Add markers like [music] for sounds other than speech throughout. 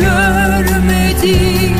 Kimse görmedi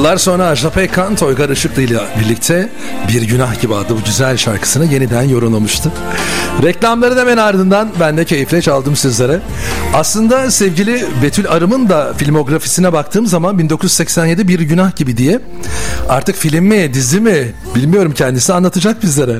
Yıllar sonra Ajda Pekkan Toygar Işıklı ile birlikte Bir Günah Gibi adlı bu güzel şarkısını yeniden yorumlamıştı. Reklamları da hemen ardından ben de keyifle çaldım sizlere. Aslında sevgili Betül Arım'ın da filmografisine baktığım zaman 1987 Bir Günah Gibi diye artık film mi dizi mi bilmiyorum kendisi anlatacak bizlere.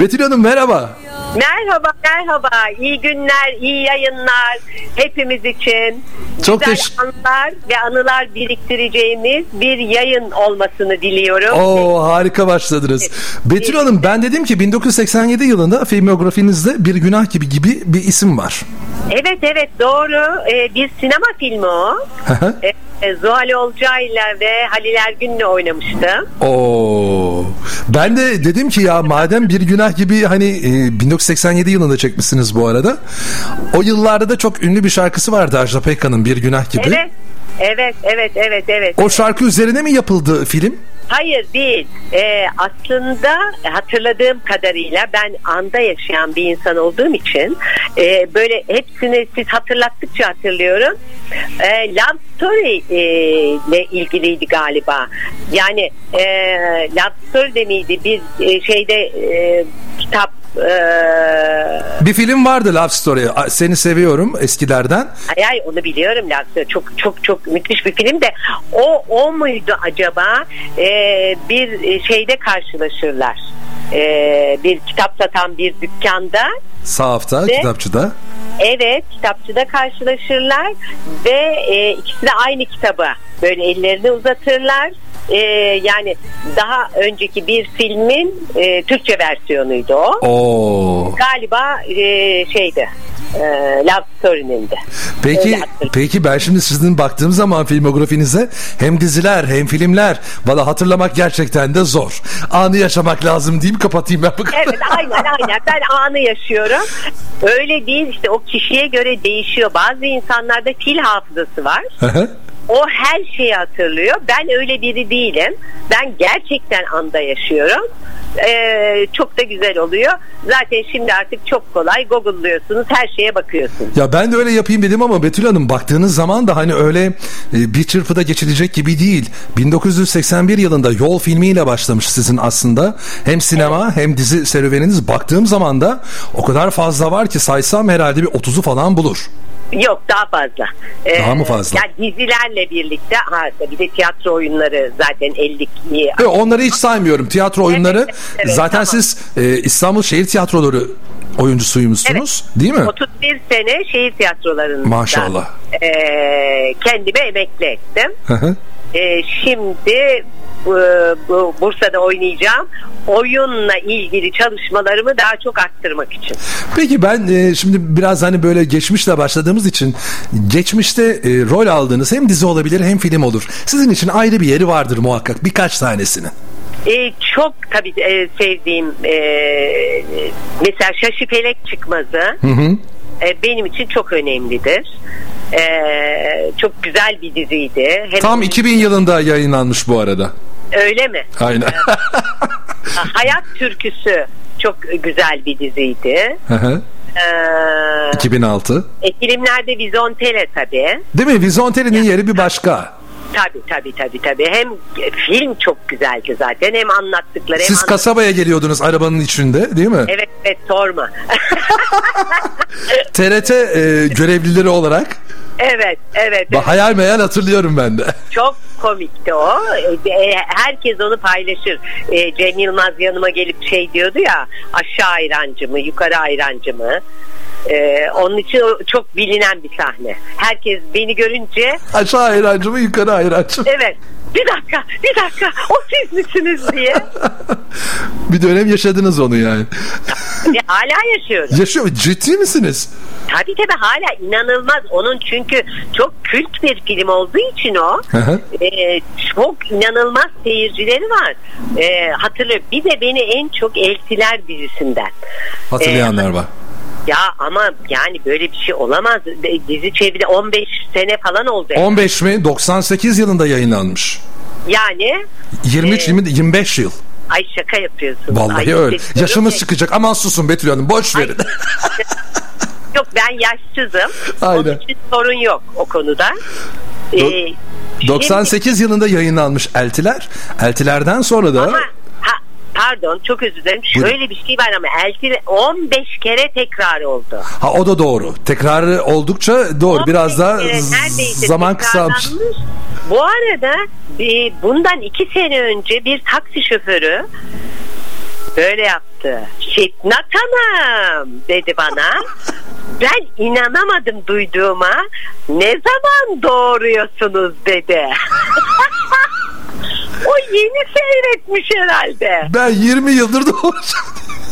Betül Hanım merhaba. Merhaba, merhaba. İyi günler, iyi yayınlar hepimiz için. Çok Güzel anılar ve anılar biriktireceğimiz bir yayın olmasını diliyorum. Oo harika başladınız. Betül Hanım ben dedim ki 1987 yılında filmografinizde Bir Günah Gibi gibi bir isim var. Evet, evet doğru. Ee, bir sinema filmi o. Ee, Zuhal Olcay'la ve Halil Ergün'le oynamıştım. Oo. Ben de dedim ki ya madem bir günah gibi hani e, 1987 yılında çekmişsiniz bu arada. O yıllarda da çok ünlü bir şarkısı vardı Ajda Pekkan'ın Bir Günah gibi. Evet, evet, evet, evet, evet. O şarkı üzerine mi yapıldı film? Hayır değil. Ee, aslında hatırladığım kadarıyyle ben anda yaşayan bir insan olduğum için e, böyle hepsini siz hatırlattıkça hatırlıyorum. E, Love Story e, ile ilgiliydi galiba. Yani e, Love Story de miydi? Bir e, şeyde e, kitap e, Bir film vardı Love Story. Seni seviyorum eskilerden. Ay ay onu biliyorum Lazio. Çok çok çok müthiş bir film de o o muydu acaba? Ee, bir şeyde karşılaşırlar. Ee, bir kitap satan bir dükkanda Sahafta, Ve- kitapçıda. evet kitapçıda karşılaşırlar ve e, ikisi de aynı kitabı böyle ellerini uzatırlar. Ee, yani daha önceki bir filmin e, Türkçe versiyonuydu o. Oo. Galiba e, şeydi. E, Love de. Öyle Peki peki ben şimdi sizin baktığım zaman filmografinize hem diziler hem filmler valla hatırlamak gerçekten de zor. Anı yaşamak lazım diyeyim kapatayım ben bu kadar. Evet aynen aynen ben anı yaşıyorum. Öyle değil işte o kişiye göre değişiyor. Bazı insanlarda fil hafızası var. Hı hı. O her şeyi hatırlıyor. Ben öyle biri değilim. Ben gerçekten anda yaşıyorum. Ee, çok da güzel oluyor. Zaten şimdi artık çok kolay. Google'lıyorsunuz her şeye bakıyorsunuz. Ya ben de öyle yapayım dedim ama Betül Hanım baktığınız zaman da hani öyle e, bir çırpıda geçilecek gibi değil. 1981 yılında Yol filmiyle başlamış sizin aslında. Hem sinema hem dizi serüveniniz baktığım zaman da o kadar fazla var ki saysam herhalde bir 30'u falan bulur. Yok daha fazla. Ee, Daha mı fazla? Yani dizilerle birlikte ha, bir de tiyatro oyunları zaten 50 Ve onları hiç saymıyorum. Tiyatro oyunları evet, evet, zaten tamam. siz e, İstanbul Şehir Tiyatroları oyuncusuymuşsunuz değil mi? 31 sene şehir tiyatrolarında Maşallah. e, kendime emekli ettim. Hı hı. E, şimdi bu, bu Bursa'da oynayacağım. Oyunla ilgili çalışmalarımı daha çok arttırmak için. Peki ben e, şimdi biraz hani böyle geçmişle başladığımız için geçmişte e, rol aldığınız hem dizi olabilir hem film olur. Sizin için ayrı bir yeri vardır muhakkak birkaç tanesinin. E, çok tabii e, sevdiğim e, mesela Şaşı Felek çıkmazı Hı hı. e, benim için çok önemlidir. E, çok güzel bir diziydi. Hem Tam 2000 yılında yayınlanmış bu arada. Öyle mi? Aynen. [laughs] Hayat türküsü çok güzel bir diziydi. Hı hı. Ee, 2006. e, filmlerde Vizontele tabii. Değil mi? Vizontele'nin yeri bir başka. Tabii tabii tabii tabii. Hem film çok güzeldi zaten hem anlattıkları hem Siz anlat- kasabaya geliyordunuz arabanın içinde değil mi? Evet evet sorma. [laughs] TRT e, görevlileri olarak evet evet. Bak, hayal meyal hatırlıyorum ben de. Çok komikti o. E, herkes onu paylaşır. E, Cem Yılmaz yanıma gelip şey diyordu ya aşağı ayrancı mı yukarı ayrancı mı? E, onun için çok bilinen bir sahne. Herkes beni görünce Aşağı ayrancı mı yukarı ayrancı mı? evet bir dakika bir dakika o siz misiniz diye. [laughs] bir dönem yaşadınız onu yani. E, hala yaşıyorum. Yaşıyor? Ciddi misiniz? Tabii tabii hala inanılmaz. Onun çünkü çok kült bir film olduğu için o e, çok inanılmaz seyircileri var. E, hatırlıyorum. Bir de beni en çok Eltiler dizisinden. Hatırlayanlar var. Ya ama yani böyle bir şey olamaz. E, Dizi çevirdi 15 sene falan oldu. 15 mi? 98 yılında yayınlanmış. Yani 23 Ee, 20 25 yıl. ay şaka yapıyorsun. Vallahi Ay, öyle. Yaşımız diyorum çıkacak. Aman susun Betül Hanım. Boş verin. Yok ben yaşsızım. Aynen. Onun için sorun yok o konuda. E, Do- 98 yılında yayınlanmış Eltiler. Eltilerden sonra da Ama pardon çok özür dilerim. Buyurun. Şöyle bir şey var ama Elti 15 kere tekrar oldu. ha o da doğru. Tekrarı oldukça doğru. 15 Biraz daha zaman kısalmış. Bu arada bir, bundan iki sene önce bir taksi şoförü böyle yaptı. Şipnat Hanım dedi bana. Ben inanamadım duyduğuma. Ne zaman doğuruyorsunuz dedi. [laughs] o yeni seyretmiş herhalde. Ben 20 yıldır doğuracağım.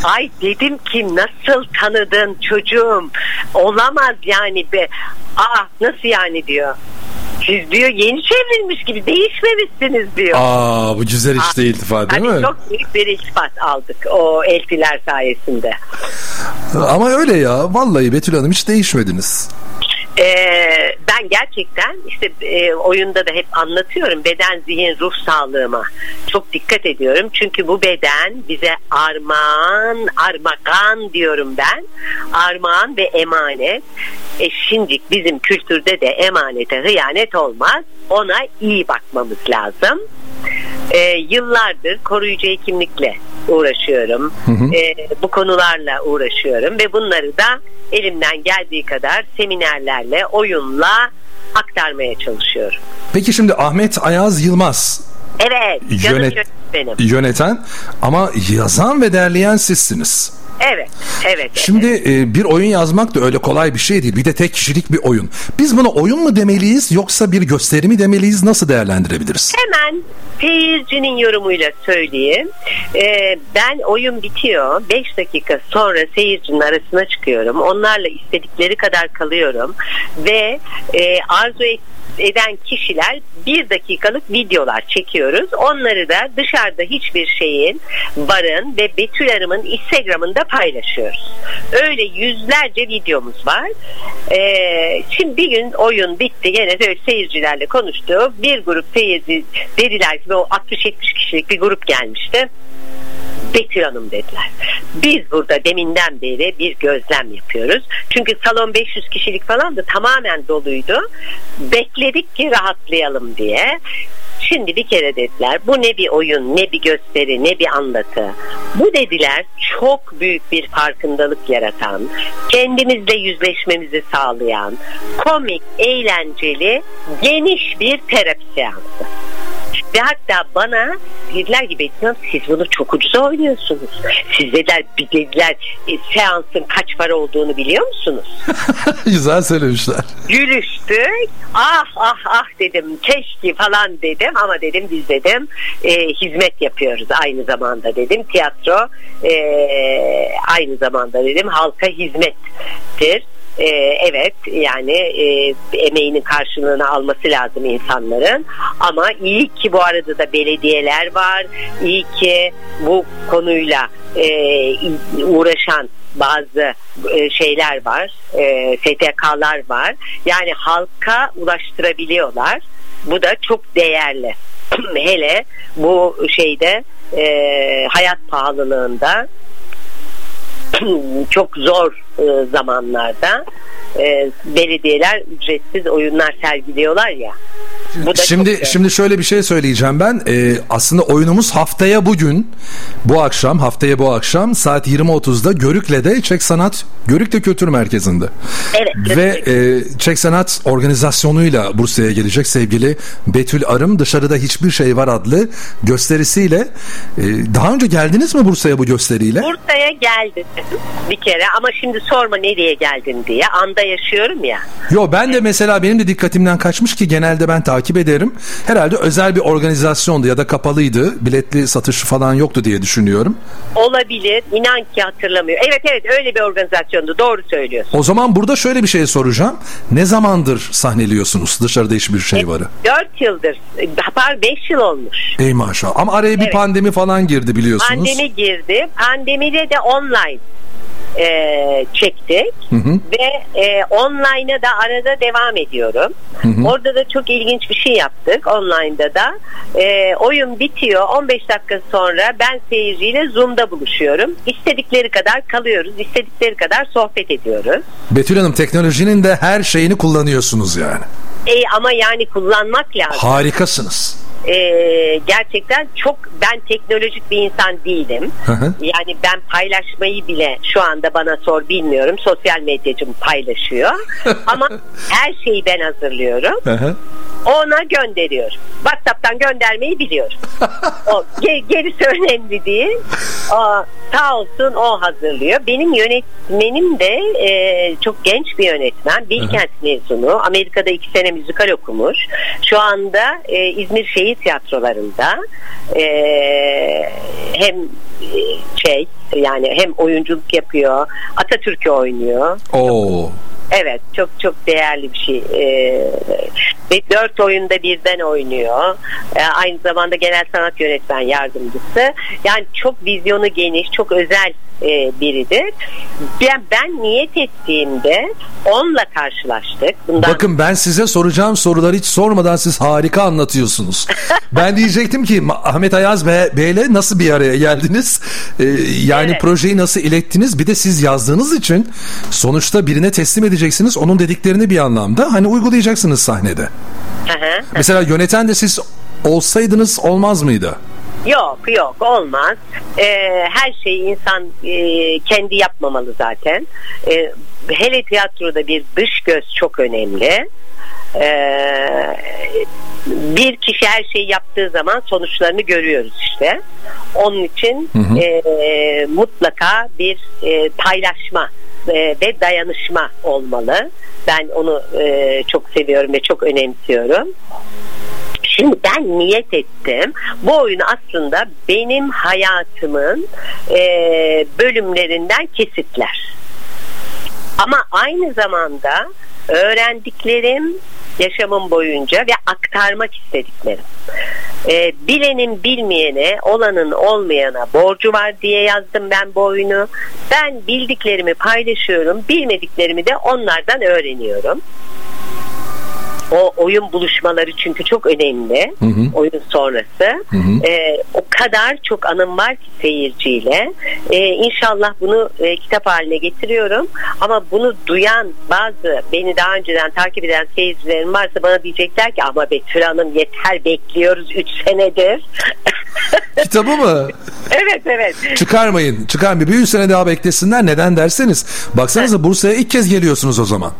Ay dedim ki nasıl tanıdın çocuğum? Olamaz yani be. Aa nasıl yani diyor. Siz diyor yeni çevrilmiş gibi değişmemişsiniz diyor. Aa bu güzel işte iltifat değil Hani mi? çok büyük bir iltifat aldık o elfiler sayesinde. Ama öyle ya. Vallahi Betül Hanım hiç değişmediniz. Ee, ben gerçekten işte e, oyunda da hep anlatıyorum. Beden zihin ruh sağlığıma çok dikkat ediyorum. Çünkü bu beden bize armağan armağan diyorum ben. Armağan ve emanet. E şimdi bizim kültürde de emanete hıyanet olmaz. Ona iyi bakmamız lazım. E, yıllardır koruyucu hekimlikle uğraşıyorum. E, bu konularla uğraşıyorum ve bunları da elimden geldiği kadar seminerlerle, oyunla aktarmaya çalışıyorum. Peki şimdi Ahmet Ayaz Yılmaz Evet, Yönet- benim. yöneten ama yazan ve derleyen sizsiniz. Evet, evet. Şimdi e, bir oyun yazmak da öyle kolay bir şey değil. Bir de tek kişilik bir oyun. Biz buna oyun mu demeliyiz yoksa bir gösteri mi demeliyiz? Nasıl değerlendirebiliriz? Hemen seyircinin yorumuyla söyleyeyim. Ee, ben oyun bitiyor. 5 dakika sonra seyircinin arasına çıkıyorum. Onlarla istedikleri kadar kalıyorum. Ve e, arzu et- eden kişiler bir dakikalık videolar çekiyoruz. Onları da dışarıda hiçbir şeyin barın ve Betül Hanım'ın Instagram'ında paylaşıyoruz. Öyle yüzlerce videomuz var. Ee, şimdi bir gün oyun bitti. Gene de seyircilerle konuştu. Bir grup seyirci dediler ki o 60-70 kişilik bir grup gelmişti. Betül Hanım dediler. Biz burada deminden beri bir gözlem yapıyoruz. Çünkü salon 500 kişilik falan da tamamen doluydu. Bekledik ki rahatlayalım diye. Şimdi bir kere dediler bu ne bir oyun ne bir gösteri ne bir anlatı. Bu dediler çok büyük bir farkındalık yaratan, kendimizle yüzleşmemizi sağlayan, komik, eğlenceli, geniş bir terapi seansı. Ve hatta bana dediler ki Hanım, siz bunu çok ucuza oynuyorsunuz. Siz dediler, bir dediler e, seansın kaç para olduğunu biliyor musunuz? [laughs] Güzel söylemişler. Gülüştük. Ah ah ah dedim keşke falan dedim ama dedim biz dedim e, hizmet yapıyoruz aynı zamanda dedim. Tiyatro e, aynı zamanda dedim halka hizmettir. Ee, evet yani e, emeğinin karşılığını alması lazım insanların. Ama iyi ki bu arada da belediyeler var. İyi ki bu konuyla e, uğraşan bazı e, şeyler var. E, STK'lar var. Yani halka ulaştırabiliyorlar. Bu da çok değerli. [clears throat] Hele bu şeyde e, hayat pahalılığında [clears throat] çok zor e, zamanlarda e, belediyeler ücretsiz oyunlar sergiliyorlar ya. Çok Şimdi güzel. şimdi şöyle bir şey söyleyeceğim ben. Ee, aslında oyunumuz haftaya bugün, bu akşam, haftaya bu akşam saat 20.30'da Görükle'de Çek Sanat Görükle Kültür Merkezi'nde. Evet, Ve e, Çek Sanat organizasyonuyla Bursa'ya gelecek sevgili Betül Arım Dışarıda Hiçbir Şey Var adlı gösterisiyle. E, daha önce geldiniz mi Bursa'ya bu gösteriyle? Bursa'ya geldim bir kere ama şimdi sorma nereye geldin diye. Anda yaşıyorum ya. Yo ben de mesela benim de dikkatimden kaçmış ki genelde ben takip ederim. Herhalde özel bir organizasyondu ya da kapalıydı. Biletli satışı falan yoktu diye düşünüyorum. Olabilir. İnan ki hatırlamıyorum. Evet evet öyle bir organizasyondu. Doğru söylüyorsun. O zaman burada şöyle bir şey soracağım. Ne zamandır sahneliyorsunuz dışarıda hiçbir şey varı? 4 yıldır. Hatta 5 yıl olmuş. Ey maşallah. Ama araya bir Evet. pandemi falan girdi biliyorsunuz. Pandemi girdi. Pandemide de online e, çektik hı. ve e, online'a da arada devam ediyorum. Orada da çok ilginç bir şey yaptık online'da da. E, oyun bitiyor 15 dakika sonra ben seyirciyle Zoom'da buluşuyorum. İstedikleri kadar kalıyoruz. istedikleri kadar sohbet ediyoruz. Betül Hanım teknolojinin de her şeyini kullanıyorsunuz yani. E, ama yani kullanmak lazım. Harikasınız. E, gerçekten çok ben teknolojik bir insan değilim. Hı hı. Yani ben paylaşmayı bile şu anda bana sor bilmiyorum. Sosyal medyacım paylaşıyor. [laughs] Ama her şeyi ben hazırlıyorum. Hı hı. Ona gönderiyorum. WhatsApp'tan göndermeyi biliyorum. [laughs] o ge- gerisi önemli değil. O, sağ olsun o hazırlıyor. Benim yönetmenim de e, çok genç bir yönetmen. Bilkent mezunu. Amerika'da iki sene müzikal okumuş. Şu anda e, İzmir Şehir Tiyatrolarında e, hem e, şey yani hem oyunculuk yapıyor. Atatürk'ü oynuyor. Oo. Evet çok çok değerli bir şey. Ee, ve dört oyunda birden oynuyor. Ee, aynı zamanda genel sanat yönetmen yardımcısı. Yani çok vizyonu geniş, çok özel e, biridir. Ben, ben niyet ettiğimde onunla karşılaştık. Bundan Bakın ben size soracağım soruları hiç sormadan siz harika anlatıyorsunuz. [laughs] ben diyecektim ki Ahmet Ayaz Bey, Bey'le nasıl bir araya geldiniz? Ee, yani Evet. projeyi nasıl ilettiniz? Bir de siz yazdığınız için sonuçta birine teslim edeceksiniz. Onun dediklerini bir anlamda hani uygulayacaksınız sahnede. Mesela yöneten de siz olsaydınız olmaz mıydı? Yok yok olmaz. Ee, her şeyi insan e, kendi yapmamalı zaten. Ee, hele tiyatroda bir dış göz çok önemli. Ee, bir kişi her şeyi yaptığı zaman sonuçlarını görüyoruz işte. Onun için e, mutlaka bir e, paylaşma e, ve dayanışma olmalı. Ben onu e, çok seviyorum ve çok önemsiyorum. Şimdi ben niyet ettim. Bu oyun aslında benim hayatımın e, bölümlerinden kesitler. Ama aynı zamanda öğrendiklerim yaşamım boyunca ve aktarmak istediklerim. E, bilenin bilmeyene, olanın olmayana borcu var diye yazdım ben bu oyunu. Ben bildiklerimi paylaşıyorum, bilmediklerimi de onlardan öğreniyorum. O oyun buluşmaları çünkü çok önemli. Oyun sonrası. Ee, o kadar çok anım var ki seyirciyle. Ee, inşallah bunu e, kitap haline getiriyorum. Ama bunu duyan bazı beni daha önceden takip eden seyircilerim varsa bana diyecekler ki ama Betül Hanım yeter bekliyoruz 3 senedir. [laughs] Kitabı mı? evet evet. Çıkarmayın. Çıkarmayın. Bir üç sene daha beklesinler. Neden derseniz. Baksanıza Bursa'ya ilk kez geliyorsunuz o zaman.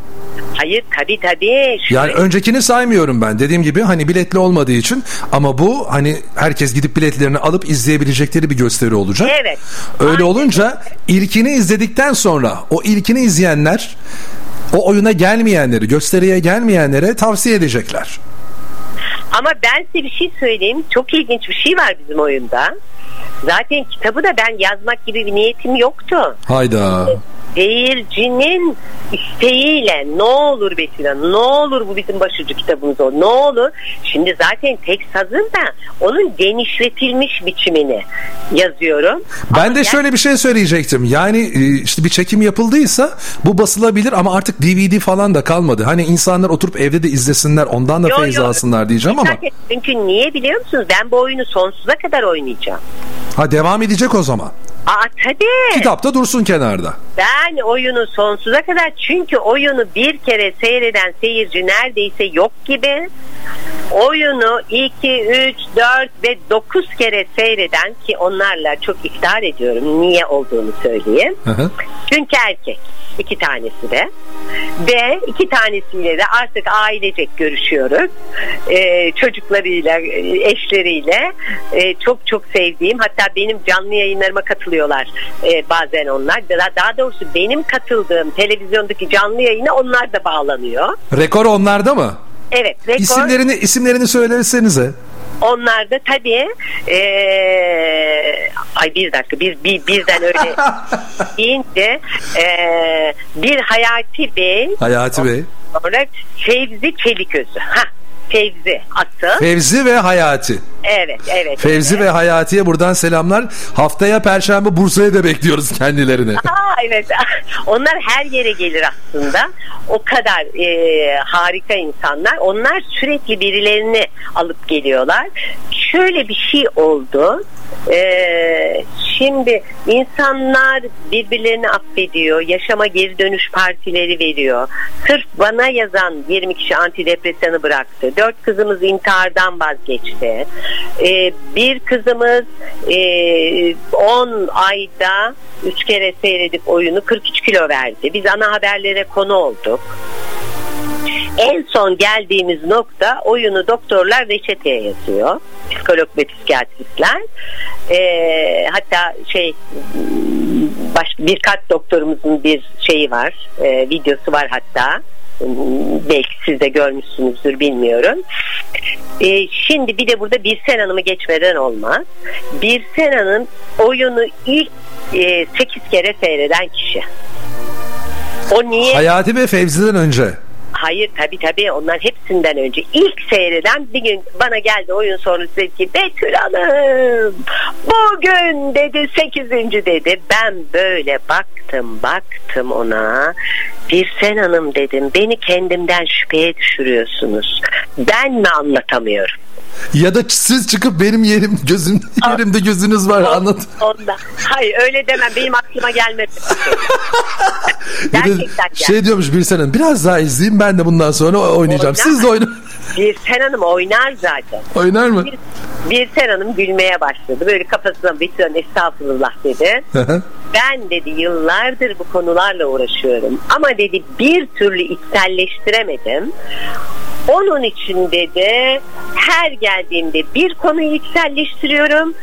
Hayır tabii tabii. Şu- Yani öncekini saymıyorum ben. Dediğim gibi hani biletli olmadığı için ama bu hani herkes gidip biletlerini alıp izleyebilecekleri bir gösteri olacak. Evet. Öyle Aynen. olunca ilkini izledikten sonra o ilkini izleyenler o oyuna gelmeyenleri, gösteriye gelmeyenlere tavsiye edecekler. Ama ben size bir şey söyleyeyim. Çok ilginç bir şey var bizim oyunda. Zaten kitabı da ben yazmak gibi bir niyetim yoktu. Hayda. Seyircinin isteğiyle ne olur Betül Hanım, ne olur bu bizim başucu kitabımız o ne olur. Şimdi zaten tekst hazır da onun genişletilmiş biçimini yazıyorum. Ben Ama de şöyle bir şey söyleyecektim. Yani e, işte bir çekim yapıldıysa bu basılabilir ama artık DVD falan da kalmadı. Hani insanlar oturup evde de izlesinler ondan da Yo, feyz yo. alsınlar diyeceğim ama. Zaten Çünkü niye biliyor musunuz? Ben bu oyunu sonsuza kadar oynayacağım. Ha devam edecek o zaman. Aa tabii. Kitapta dursun kenarda. Ben oyunu sonsuza kadar çünkü oyunu bir kere seyreden seyirci neredeyse yok gibi. Oyunu 2, 3, 4 ve 9 kere seyreden ki onlarla çok iftihar ediyorum niye olduğunu söyleyeyim. Hı hı. Çünkü erkek iki tanesi de ve iki tanesiyle de artık ailecek görüşüyoruz Ee, çocuklarıyla e, eşleriyle Ee, çok çok sevdiğim hatta benim canlı yayınlarıma katılıyorlar ee, bazen onlar daha, daha doğrusu benim katıldığım televizyondaki canlı yayına onlar da bağlanıyor Rekor onlarda mı? Evet rekor İsimlerini isimlerini söylesenize. onlar da tabii ee, ay bir dakika bir, bir birden öyle [laughs] deyince ee, bir Hayati Bey Hayati Bey. Sonra Fevzi Çeliközü. Ha, Fevzi asıl. Fevzi ve Hayati. evet, evet. Fevzi evet. ve Hayati'ye buradan selamlar. Haftaya Perşembe Bursa'ya da bekliyoruz kendilerini. Aa, evet. [laughs] Onlar her yere gelir aslında. O kadar e, harika insanlar. Onlar sürekli birilerini alıp geliyorlar. Şöyle bir şey oldu. E, şimdi insanlar birbirlerini affediyor. Yaşama geri dönüş partileri veriyor. Sırf bana yazan 20 kişi antidepresanı bıraktı. Dört kızımız intihardan vazgeçti. E, bir kızımız e, 10 ayda 3 kere seyredip oyunu 43 kilo verdi. Biz ana haberlere konu olduk. En son geldiğimiz nokta oyunu doktorlar reçeteye yazıyor. Psikolog ve psikiyatristler. Ee, hatta şey baş, birkaç doktorumuzun bir şeyi var. e, videosu var hatta. Belki siz de görmüşsünüzdür bilmiyorum. Ee, şimdi bir de burada Birsen Hanım'ı geçmeden olmaz. Birsen Hanım oyunu ilk 8 kere seyreden kişi. O niye? Hayati ve Fevzi'den önce. Hayır tabii tabii. Onların hepsinden önce. İlk seyreden bir gün bana geldi oyun sonrası dedi ki Betül Hanım bugün dedi 8. dedi. Ben böyle baktım baktım ona. Bir sen hanım dedim beni kendimden şüpheye düşürüyorsunuz. Ben mi anlatamıyorum Ya da siz çıkıp benim yerim gözüm yerimde gözünüz var anlat. Onda. Hayır öyle demem benim aklıma gelmedi. [laughs] Gerçekten gel. şey diyormuş bir senin biraz daha izleyeyim ben de bundan sonra oynayacağım. Oynar. Siz de oyna Bir Sen Hanım oynar zaten. oynar mı? Bir, bir Sen Hanım gülmeye başladı. Böyle kafasına bir tane estağfurullah dedi. Ben dedi yıllardır bu konularla uğraşıyorum. Ama dedi bir türlü içselleştiremedim. Onun için dedi her geldiğimde bir konuyu içselleştiriyorum.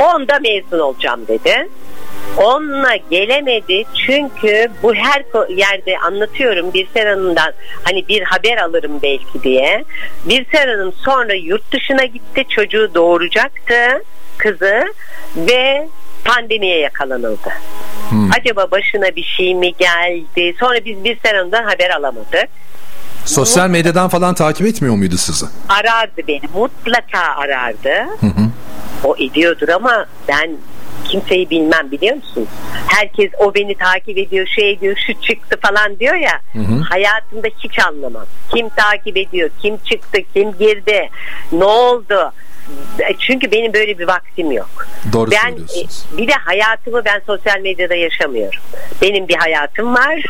Onda mezun olacağım dedi. Onunla gelemedi çünkü bu her yerde anlatıyorum bir Hanım'dan hani bir haber alırım belki diye. Bir Hanım sonra yurt dışına gitti çocuğu doğuracaktı kızı ve pandemiye yakalanıldı. Acaba başına bir şey mi geldi? Sonra biz bir Hanım'dan haber alamadık. Sosyal medyadan falan takip etmiyor muydu sizi? arardı beni mutlaka arardı o ediyordur ama ben kimseyi bilmem biliyor musun herkes o beni takip ediyor şey ediyor şu çıktı falan diyor ya hayatımda hiç anlamam kim takip ediyor kim çıktı kim girdi ne oldu çünkü benim böyle bir vaktim yok. Doğru ben e, bir de hayatımı ben sosyal medyada yaşamıyorum. Benim bir hayatım var.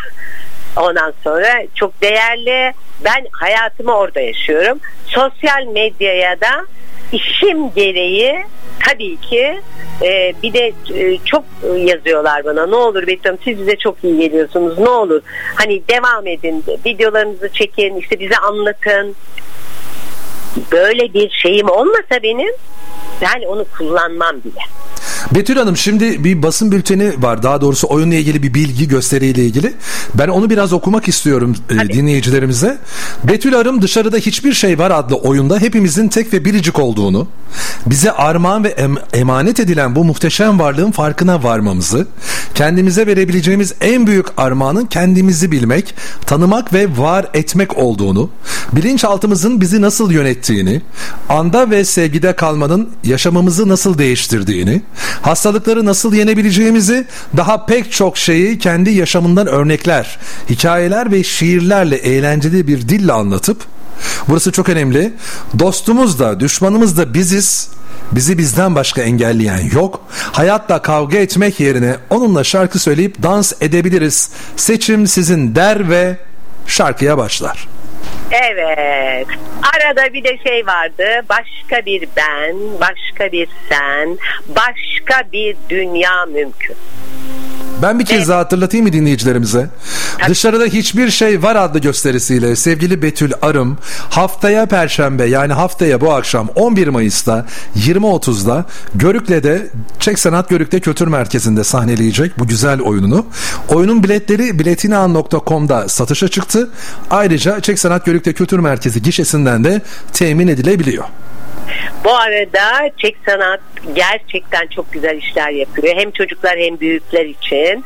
Ondan sonra çok değerli. Ben hayatımı orada yaşıyorum. Sosyal medyaya da işim gereği tabii ki e, bir de e, çok yazıyorlar bana ne olur Betül siz bize çok iyi geliyorsunuz ne olur hani devam edin videolarınızı çekin işte bize anlatın böyle bir şeyim olmasa benim ben onu kullanmam bile. Betül Hanım şimdi bir basın bülteni var. Daha doğrusu oyunla ilgili bir bilgi gösteriyle ilgili. Ben onu biraz okumak istiyorum e, Hadi. dinleyicilerimize. Betül Arım dışarıda hiçbir şey var adlı oyunda hepimizin tek ve biricik olduğunu, bize armağan ve em- emanet edilen bu muhteşem varlığın farkına varmamızı, kendimize verebileceğimiz en büyük armağanın kendimizi bilmek, tanımak ve var etmek olduğunu, bilinçaltımızın bizi nasıl yönettiğini, anda ve sevgide kalmanın yaşamımızı nasıl değiştirdiğini, hastalıkları nasıl yenebileceğimizi, daha pek çok şeyi kendi yaşamından örnekler, hikayeler ve şiirlerle eğlenceli bir dille anlatıp Burası çok önemli. Dostumuz da düşmanımız da biziz. Bizi bizden başka engelleyen yok. Hayatta kavga etmek yerine onunla şarkı söyleyip dans edebiliriz. Seçim sizin der ve şarkıya başlar. Evet. Arada bir de şey vardı. Başka bir ben, başka bir sen, başka bir dünya mümkün. Ben bir kez Evet. daha hatırlatayım mı dinleyicilerimize? Dışarıda hiçbir şey var adlı gösterisiyle sevgili Betül Arım haftaya Perşembe yani haftaya bu akşam 11 Mayıs'ta 20.30'da Görükle'de Çek Sanat Görükle Kültür Merkezi'nde sahneleyecek bu güzel oyununu. Oyunun biletleri biletinaan.com'da satışa çıktı. Ayrıca Çek Sanat Görükle Kültür Merkezi gişesinden de temin edilebiliyor. Bu arada Çek Sanat gerçekten çok güzel işler yapıyor. Hem çocuklar hem büyükler için.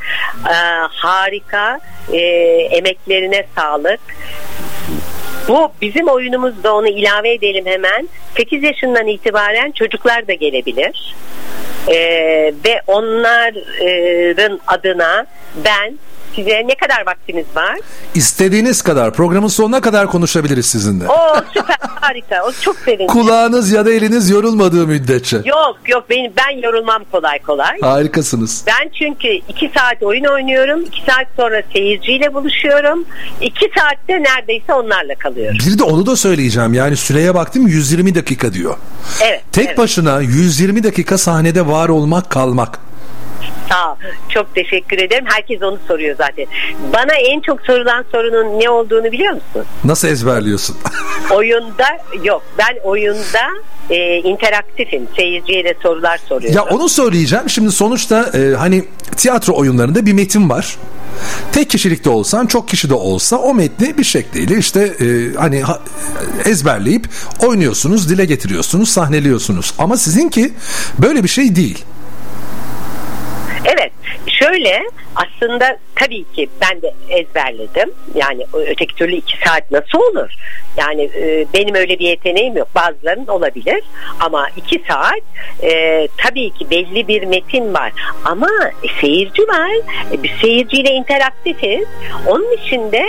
Ee, harika. Ee, emeklerine sağlık. Bu bizim oyunumuzda onu ilave edelim hemen. 8 yaşından itibaren çocuklar da gelebilir. Ee, ve onların adına ben size ne kadar vaktiniz var? İstediğiniz kadar programın sonuna kadar konuşabiliriz sizinle. O süper harika. O çok sevindim. Kulağınız ya da eliniz yorulmadığı müddetçe. Yok yok benim ben yorulmam kolay kolay. Harikasınız. Ben çünkü iki saat oyun oynuyorum. iki saat sonra seyirciyle buluşuyorum. iki saatte neredeyse onlarla kalıyorum. Bir de onu da söyleyeceğim. Yani süreye baktım 120 dakika diyor. Evet. Tek evet. başına 120 dakika sahnede var olmak kalmak. Sağ ol. Çok teşekkür ederim. Herkes onu soruyor zaten. Bana en çok sorulan sorunun ne olduğunu biliyor musun? Nasıl ezberliyorsun? [laughs] Oyunda yok. Ben oyunda e, interaktifim. Seyirciye de sorular soruyorum. ya onu söyleyeceğim. Şimdi sonuçta e, hani tiyatro oyunlarında bir metin var. Tek kişilikte olsan çok kişi de olsa o metni bir şekliyle işte e, hani ha- ezberleyip oynuyorsunuz, dile getiriyorsunuz, sahneliyorsunuz. Ama sizinki böyle bir şey değil. Şöyle aslında tabii ki ben de ezberledim. Yani öteki türlü iki saat nasıl olur? Yani e, benim öyle bir yeteneğim yok. Bazılarının olabilir. Ama iki saat e, tabii ki belli bir metin var. Ama seyirci var. E, bir seyirciyle interaktifiz. Onun için de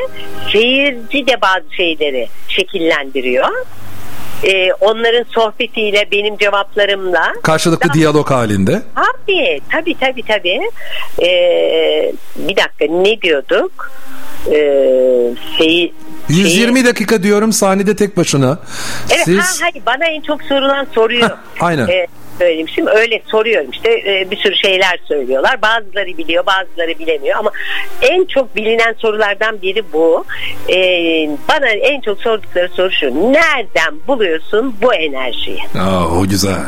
seyirci de bazı şeyleri şekillendiriyor. E, onların sohbetiyle benim cevaplarımla Karşılıklı diyalog halinde. Tabii tabii tabii tabii. Ee, bir dakika ne diyorduk? Ee, şeyi, 120 dakika diyorum sahnede tek başına. Evet, Siz ha, hayır, bana en çok sorulan soruyu Heh, aynen. e, söyleyeyim. Şimdi öyle soruyorum işte e, bir sürü şeyler söylüyorlar. Bazıları biliyor bazıları bilemiyor ama en çok bilinen sorulardan biri bu. E, bana en çok sordukları soru şu. Nereden buluyorsun bu enerjiyi? Aa, o güzel.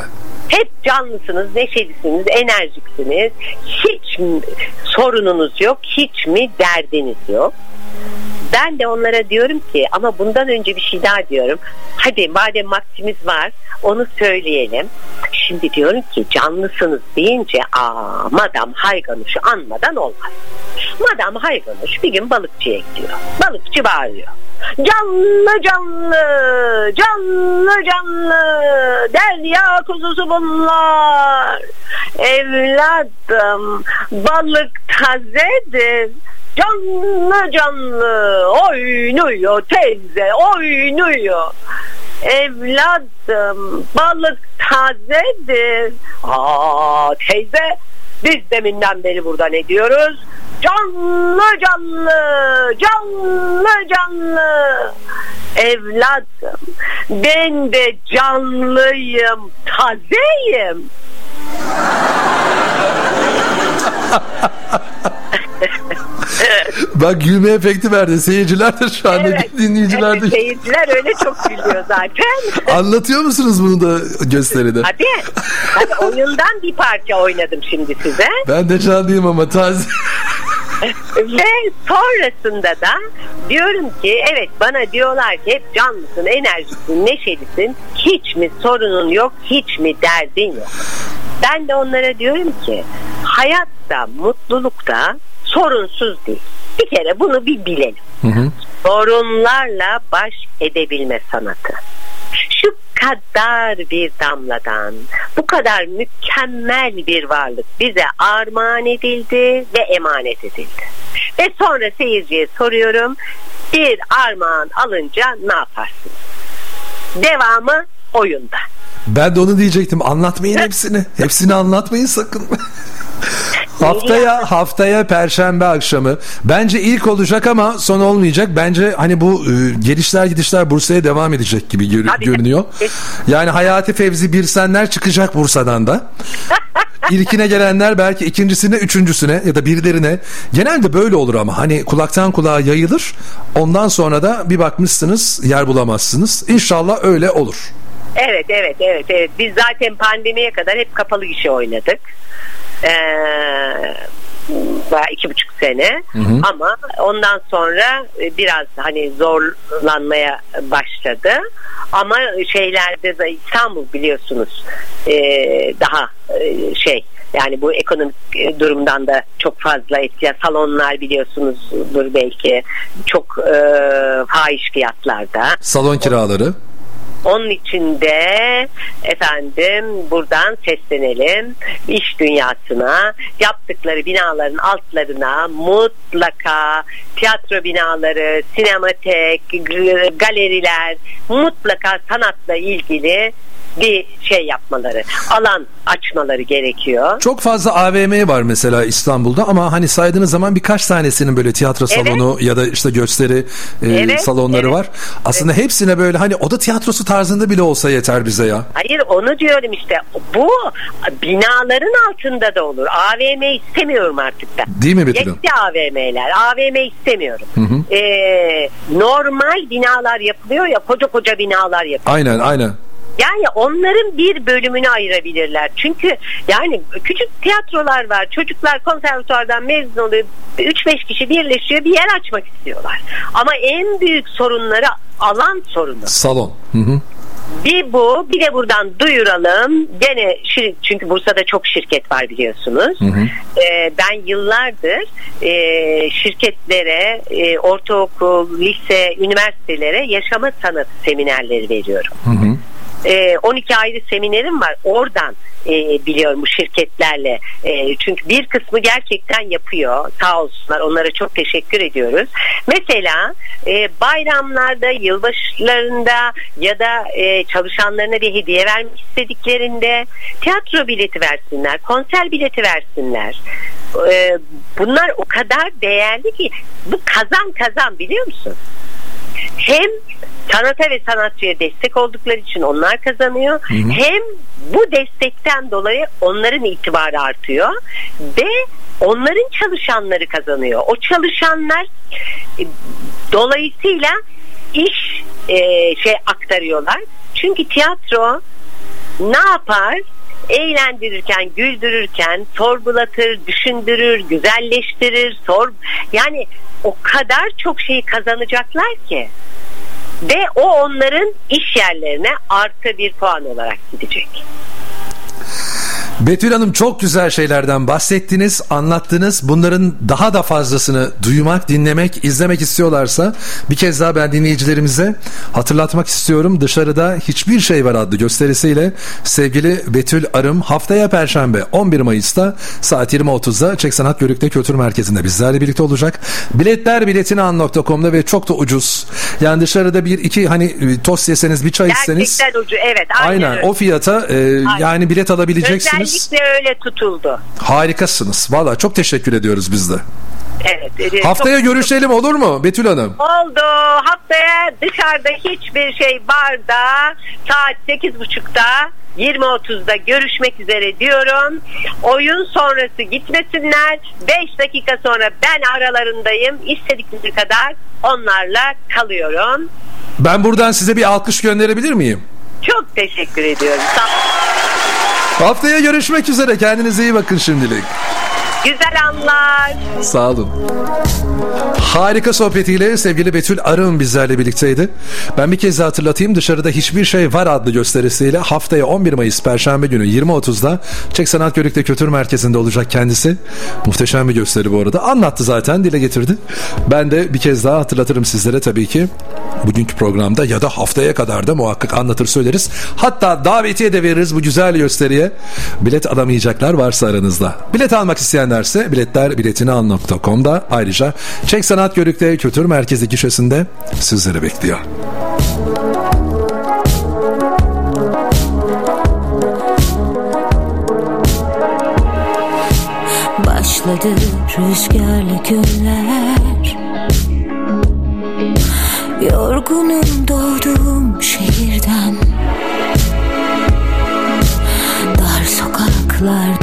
Hep canlısınız, neşelisiniz, enerjiksiniz. Hiç mi sorununuz yok, hiç mi derdiniz yok? Ben de onlara diyorum ki ama bundan önce bir şey daha diyorum. Hadi madem vaktimiz var onu söyleyelim. Şimdi diyorum ki canlısınız deyince aa Madam Hayganuş'u anmadan olmaz. Madam Hayganuş bir gün balıkçıya gidiyor. Balıkçı bağırıyor. Canlı canlı, canlı canlı, derya kuzusu bunlar. Evladım, balık tazedir. Canlı canlı oynuyor teyze oynuyor. Evladım balık tazedir. Aa teyze biz deminden beri burada ne diyoruz? Canlı canlı, canlı canlı. Evladım ben de canlıyım, tazeyim. [laughs] Bak gülme efekti verdi. Seyirciler de şu anda Evet, dinleyiciler evet, de. seyirciler öyle çok gülüyor zaten. [laughs] Anlatıyor musunuz bunu da gösteride? Hadi, hadi oyundan bir parça oynadım şimdi size. Ben de canlıyım ama taze. [laughs] Ve sonrasında da diyorum ki evet bana diyorlar ki hep canlısın, enerjisin, neşelisin. Hiç mi sorunun yok, hiç mi derdin yok? Ben de onlara diyorum ki hayatta, mutlulukta sorunsuz değil. Bir kere bunu bir bilelim. Sorunlarla baş edebilme sanatı. Şu kadar bir damladan bu kadar mükemmel bir varlık bize armağan edildi ve emanet edildi. Ve sonra seyirciye soruyorum bir armağan alınca ne yaparsınız? Devamı oyunda. Ben de onu diyecektim. Anlatmayın hepsini. Hepsini anlatmayın sakın. [laughs] haftaya haftaya perşembe akşamı. Bence ilk olacak ama son olmayacak. Bence hani bu e, gelişler gidişler Bursa'ya devam edecek gibi gör- görünüyor. Yani Hayati Fevzi Birsenler çıkacak Bursa'dan da. [laughs] İlkine gelenler belki ikincisine, üçüncüsüne ya da birilerine. Genelde böyle olur ama hani kulaktan kulağa yayılır. Ondan sonra da bir bakmışsınız yer bulamazsınız. İnşallah öyle olur. Evet evet evet evet. Biz zaten pandemiye kadar hep kapalı gişe oynadık. Ee, bayağı iki buçuk sene ama ondan sonra e, biraz hani zorlanmaya başladı ama şeylerde de İstanbul biliyorsunuz e, daha e, şey yani bu ekonomik durumdan da çok fazla etkiler. Salonlar biliyorsunuzdur belki çok e, fahiş fiyatlarda. Salon kiraları. Onun için de efendim buradan seslenelim. İş dünyasına yaptıkları binaların altlarına mutlaka tiyatro binaları, sinematek, galeriler mutlaka sanatla ilgili bir şey yapmaları, alan açmaları gerekiyor. Çok fazla AVM var mesela İstanbul'da ama hani saydığınız zaman birkaç tanesinin böyle tiyatro Evet. salonu ya da işte gösteri e, Evet, salonları evet. var. Aslında hepsine böyle hani oda tiyatrosu tarzında bile olsa yeter bize ya. Hayır onu diyorum işte bu binaların altında da olur. AVM istemiyorum artık ben. Değil mi Betül? Yetti AVM'ler. AVM istemiyorum. Ee, normal binalar yapılıyor ya koca koca binalar yapılıyor. Aynen aynen. Yani onların bir bölümünü ayırabilirler. Çünkü yani küçük tiyatrolar var. Çocuklar konservatuvardan mezun oluyor. 3-5 kişi birleşiyor bir yer açmak istiyorlar. Ama en büyük sorunları alan sorunu. Salon. Hı hı. Bir bu bir de buradan duyuralım. Gene şir- çünkü Bursa'da çok şirket var biliyorsunuz. Ee, ben yıllardır e, şirketlere, e, ortaokul, lise, üniversitelere yaşama sanat seminerleri veriyorum. E, 12 ayrı seminerim var. Oradan e, biliyorum bu şirketlerle. E, çünkü bir kısmı gerçekten yapıyor. Sağ olsunlar. Onlara çok teşekkür ediyoruz. Mesela e, bayramlarda, yılbaşlarında ya da çalışanlarına bir hediye vermek istediklerinde tiyatro bileti versinler, konser bileti versinler. Bunlar o kadar değerli ki bu kazan kazan biliyor musun? hem sanata ve sanatçıya destek oldukları için onlar kazanıyor. Hem bu destekten dolayı onların itibarı artıyor ve onların çalışanları kazanıyor. O çalışanlar e, dolayısıyla iş e, şey aktarıyorlar. Çünkü tiyatro ne yapar? Eğlendirirken, güldürürken sorgulatır, düşündürür, güzelleştirir, sor yani o kadar çok şeyi kazanacaklar ki ve o onların iş yerlerine artı bir puan olarak gidecek. Betül Hanım çok güzel şeylerden bahsettiniz, anlattınız. Bunların daha da fazlasını duymak, dinlemek, izlemek istiyorlarsa bir kez daha ben dinleyicilerimize hatırlatmak istiyorum. Dışarıda Hiçbir Şey Var adlı gösterisiyle sevgili Betül Arım haftaya Perşembe 11 Mayıs'ta saat 20.30'da Çek Sanat Görük'te Kültür Merkezi'nde bizlerle birlikte olacak. Biletler biletinahan.com'da ve çok da ucuz. Yani dışarıda bir iki hani e, tost yeseniz bir çay içseniz Gerçekten ucu evet aynen, aynen öyle. o fiyata e, yani bilet alabileceksiniz. Özellikle öyle tutuldu. Harikasınız. Valla çok teşekkür ediyoruz biz de. Evet. e, Haftaya çok- görüşelim olur mu Betül Hanım? Oldu. Haftaya dışarıda hiçbir şey barda saat 8.30'da 20.30'da görüşmek üzere diyorum. Oyun sonrası gitmesinler. 5 dakika sonra ben aralarındayım. İstedikleri kadar onlarla kalıyorum. Ben buradan size bir alkış gönderebilir miyim? Çok teşekkür ediyorum. Sağ Haftaya görüşmek üzere. Kendinize iyi bakın şimdilik. Güzel anlar. Sağ olun. Harika sohbetiyle sevgili Betül Arın bizlerle birlikteydi. Ben bir kez daha hatırlatayım. Dışarıda Hiçbir Şey Var adlı gösterisiyle haftaya 11 Mayıs Perşembe günü 20.30'da Çek Sanat Görük'te Kültür Merkezi'nde olacak kendisi. Muhteşem bir gösteri bu arada. Anlattı zaten, dile getirdi. Ben de bir kez daha hatırlatırım sizlere tabii ki. Bugünkü programda ya da haftaya kadar da muhakkak anlatır söyleriz. Hatta davetiye de veririz bu güzel gösteriye. Bilet alamayacaklar varsa aranızda. Bilet almak ederse biletler biletinial.com'da ayrıca Çek Sanat Görük'te Kültür Merkezi gişesinde sizleri bekliyor. Başladı rüzgarlı günler. Yorgunum doğduğum şehirden. Dar sokaklar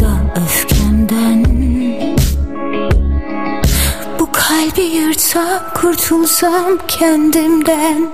Kurtulsam kendimden